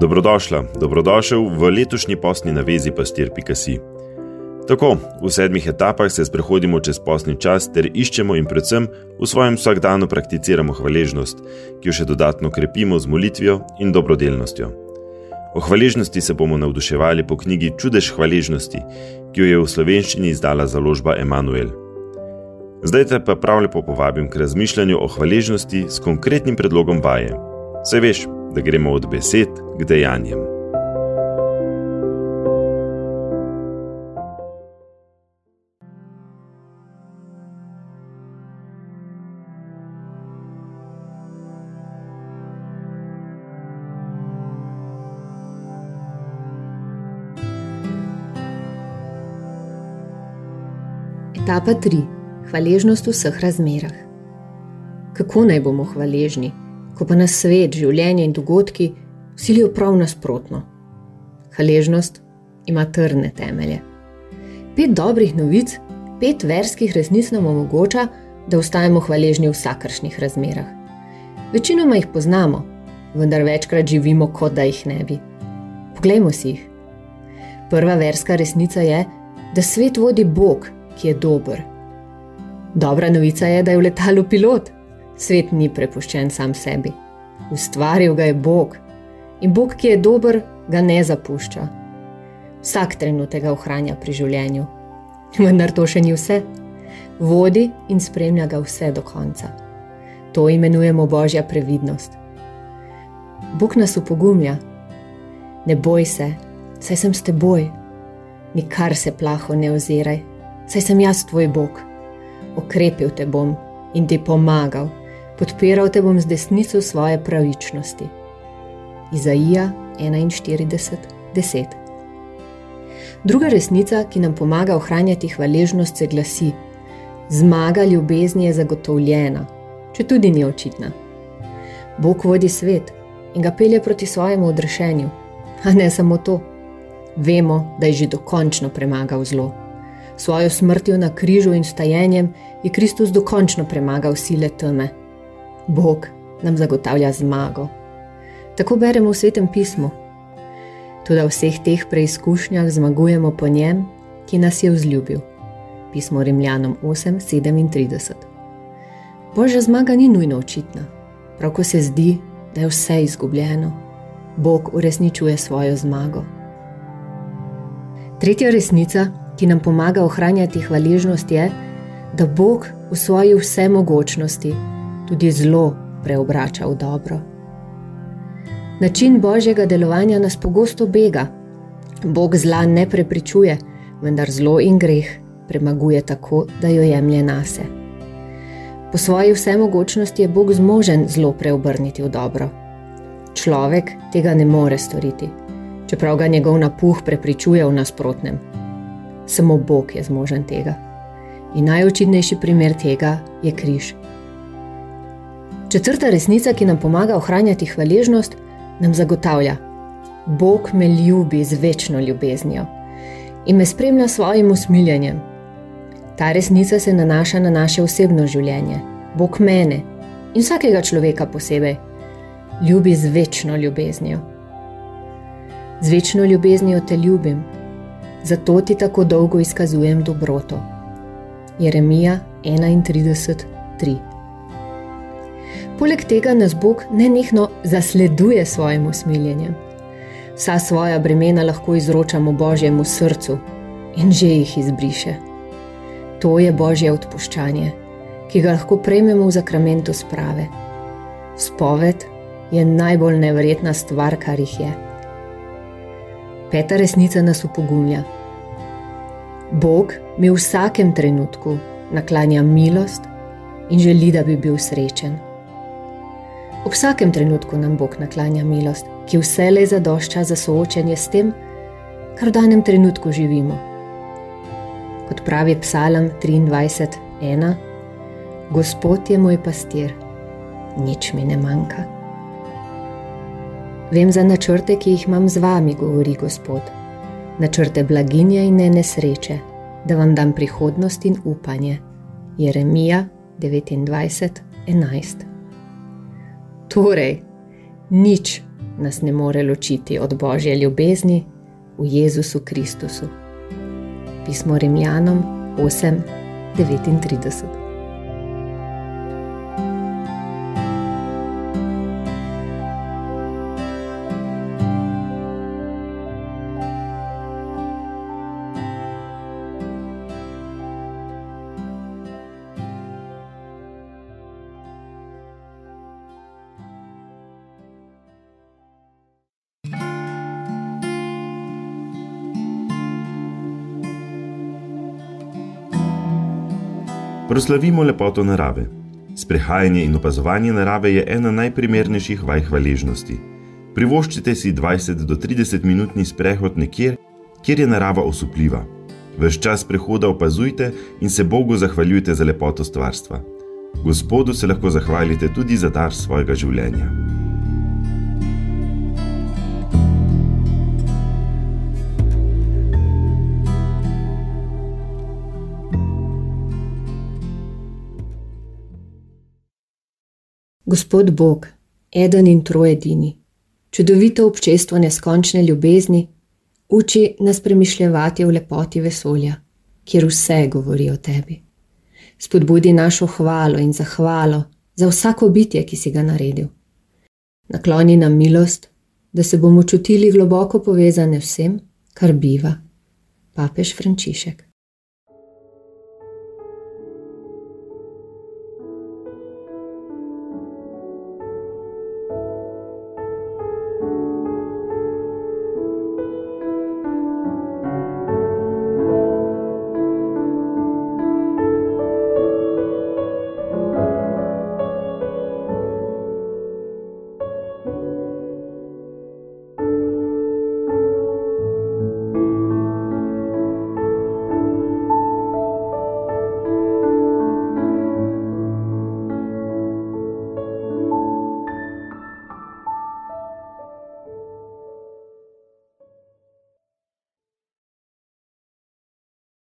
Dobrodošla, dobrodošel v letošnji posni navezi pastir.si. Tako, v sedmih etapah se sprehodimo čez posni čas ter iščemo in predvsem v svojem vsakdanu prakticiramo hvaležnost, ki jo še dodatno krepimo z molitvijo in dobrodelnostjo. O hvaležnosti se bomo navduševali po knjigi Čudež hvaležnosti, ki jo je v slovenščini izdala založba Emanuel. Zdaj te pa prav lepo povabim k razmišljanju o hvaležnosti s konkretnim predlogom vaje. Se veš, da gremo od besed k dejanjem. Etapa 3. Hvaležnost v vseh razmerah. Kako naj bomo hvaležni? Ko pa nas svet, življenje in dogodki silijo prav nasprotno. Hvaležnost ima trdne temelje. Pet dobrih novic, pet verskih resnic nam omogoča, da ostajamo hvaležni v vsakršnih razmerah. Večinoma jih poznamo, vendar večkrat živimo, kot da jih ne bi. Poglejmo si jih. Prva verska resnica je, da svet vodi Bog, ki je dober. Dobra novica je, da je v letalu pilot. Svet ni prepuščen sam sebi. Ustvaril ga je Bog in Bog, ki je dober, ga ne zapušča. Vsak trenutek ga ohranja pri življenju. Vendar to še ni vse. Vodi in spremlja ga vse do konca. To imenujemo božja previdnost. Bog nas upogumlja. Ne boj se, saj sem s teboj. Nikar se plaho ne oziraj, saj sem jaz tvoj Bog. Okrepil te bom in ti pomagal podpiral te bom z desnico svoje pravičnosti. Izaija 41:10. Druga resnica, ki nam pomaga ohranjati hvaležnost, se glasi: Zmaga ljubezni je zagotovljena, če tudi ni očitna. Bog vodi svet in ga pelje proti svojemu odrešenju, a ne samo to. Vemo, da je že dokončno premagal zlo. Svojo smrtjo na križu in stajenjem je Kristus dokončno premagal sile teme. Bog nam zagotavlja zmago. Tako beremo v svetem pismu. Tudi v vseh teh preizkušnjah zmagujemo po njem, ki nas je vzljubil. Pismo Rimljanom 8:37. Božja zmaga ni nujno očitna, prav ko se zdi, da je vse izgubljeno, Bog uresničuje svojo zmago. Tretja resnica, ki nam pomaga ohranjati hvaležnost, je, da Bog v svoji vsemogočnosti tudi zlo preobrača v dobro. Način božjega delovanja nas pogosto bega. Bog zla ne prepričuje, vendar zlo in greh premaguje tako, da jo jemlje nase. Po svoji vsemogočnosti je Bog zmožen zlo preobrniti v dobro. Človek tega ne more storiti, čeprav ga njegov napuh prepričuje v nasprotnem. Samo Bog je zmožen tega. In najočitnejši primer tega je križ. Četrta resnica, ki nam pomaga ohranjati hvaležnost, nam zagotavlja: Bog me ljubi z večno ljubeznijo in me spremlja s svojim usmiljenjem. Ta resnica se nanaša na naše osebno življenje, Bog mene in vsakega človeka posebej ljubi z večno ljubeznijo. Z večno ljubeznijo te ljubim, zato ti tako dolgo izkazujem dobroto. Jeremija 31:3 Poleg tega nas Bog nenehno zasleduje svojim usmiljenjem. Vsa svoja bremena lahko izročamo Božjemu srcu in že jih izbriše. To je Božje odpuščanje, ki ga lahko prejmemo v zakramentu sprave. Spoved je najbolj neverjetna stvar, kar jih je. Peta resnica nas upogumlja. Bog mi v vsakem trenutku naklanja milost in želi, da bi bil srečen. Ob vsakem trenutku nam Bog naklanja milost, ki vse le zadošča za soočenje s tem, kar v danem trenutku živimo. Kot pravi Psalm 23:1: Gospod je moj pastir, nič mi ne manjka. Vem za načrte, ki jih imam z vami, govori Gospod. Načrte blaginje in ne nesreče, da vam dam prihodnost in upanje. Jeremija 29:11. Torej, nič nas ne more ločiti od božje ljubezni v Jezusu Kristusu. Pismo Rimljanom 8:39. Proslavimo lepoto narave. Sprehajanje in opazovanje narave je ena najprimernejših vaj hvaležnosti. Privoščite si 20 do 30 minutni sprehod nekjer, kjer je narava osupljiva. Ves čas prehoda opazujte in se Bogu zahvaljujte za lepoto stvarstva. Gospodu se lahko zahvalite tudi za dar svojega življenja. Gospod Bog, eden in trojedini, čudovito občestvo neskončne ljubezni, uči nas premišljati v lepoti vesolja, kjer vse govori o tebi. Spodbudi našo hvalo in zahvalo za vsako bitje, ki si ga naredil. Nakloni nam milost, da se bomo čutili globoko povezane vsem, kar biva. Papež Frančišek.